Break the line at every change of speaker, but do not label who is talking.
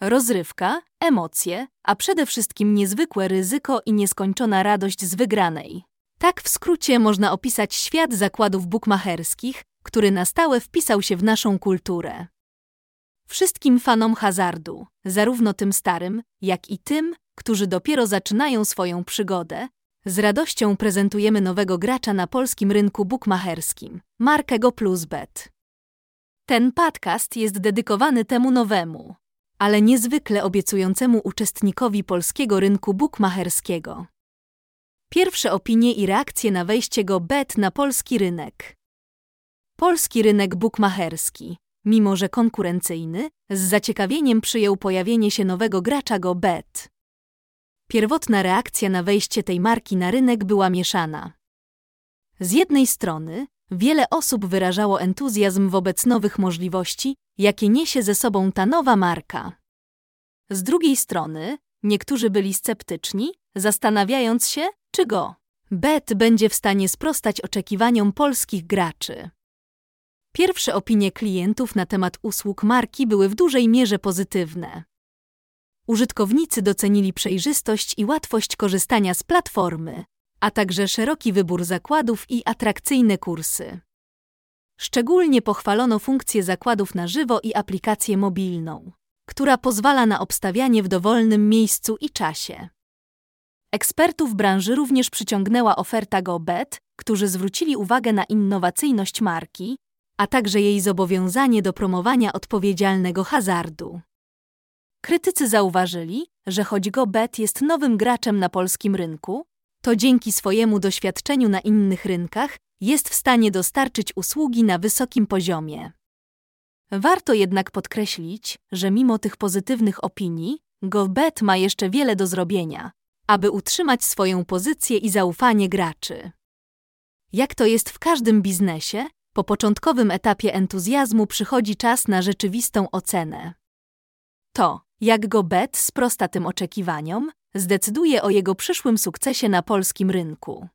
rozrywka, emocje, a przede wszystkim niezwykłe ryzyko i nieskończona radość z wygranej. Tak w skrócie można opisać świat zakładów bukmacherskich, który na stałe wpisał się w naszą kulturę. Wszystkim fanom hazardu, zarówno tym starym, jak i tym, którzy dopiero zaczynają swoją przygodę, z radością prezentujemy nowego gracza na polskim rynku bukmacherskim, markę PlusBet. Ten podcast jest dedykowany temu nowemu, ale niezwykle obiecującemu uczestnikowi polskiego rynku bukmacherskiego. Pierwsze opinie i reakcje na wejście go bet na polski rynek. Polski rynek bukmacherski, mimo że konkurencyjny, z zaciekawieniem przyjął pojawienie się nowego gracza go bet. Pierwotna reakcja na wejście tej marki na rynek była mieszana. Z jednej strony, wiele osób wyrażało entuzjazm wobec nowych możliwości, jakie niesie ze sobą ta nowa marka. Z drugiej strony, niektórzy byli sceptyczni, zastanawiając się, czy go Bet będzie w stanie sprostać oczekiwaniom polskich graczy. Pierwsze opinie klientów na temat usług marki były w dużej mierze pozytywne. Użytkownicy docenili przejrzystość i łatwość korzystania z platformy, a także szeroki wybór zakładów i atrakcyjne kursy. Szczególnie pochwalono funkcję zakładów na żywo i aplikację mobilną, która pozwala na obstawianie w dowolnym miejscu i czasie. Ekspertów branży również przyciągnęła oferta GoBet, którzy zwrócili uwagę na innowacyjność marki, a także jej zobowiązanie do promowania odpowiedzialnego hazardu. Krytycy zauważyli, że choć GoBet jest nowym graczem na polskim rynku, to dzięki swojemu doświadczeniu na innych rynkach jest w stanie dostarczyć usługi na wysokim poziomie. Warto jednak podkreślić, że mimo tych pozytywnych opinii, GoBet ma jeszcze wiele do zrobienia, aby utrzymać swoją pozycję i zaufanie graczy. Jak to jest w każdym biznesie, po początkowym etapie entuzjazmu przychodzi czas na rzeczywistą ocenę. To, jak GoBet sprosta tym oczekiwaniom, zdecyduje o jego przyszłym sukcesie na polskim rynku.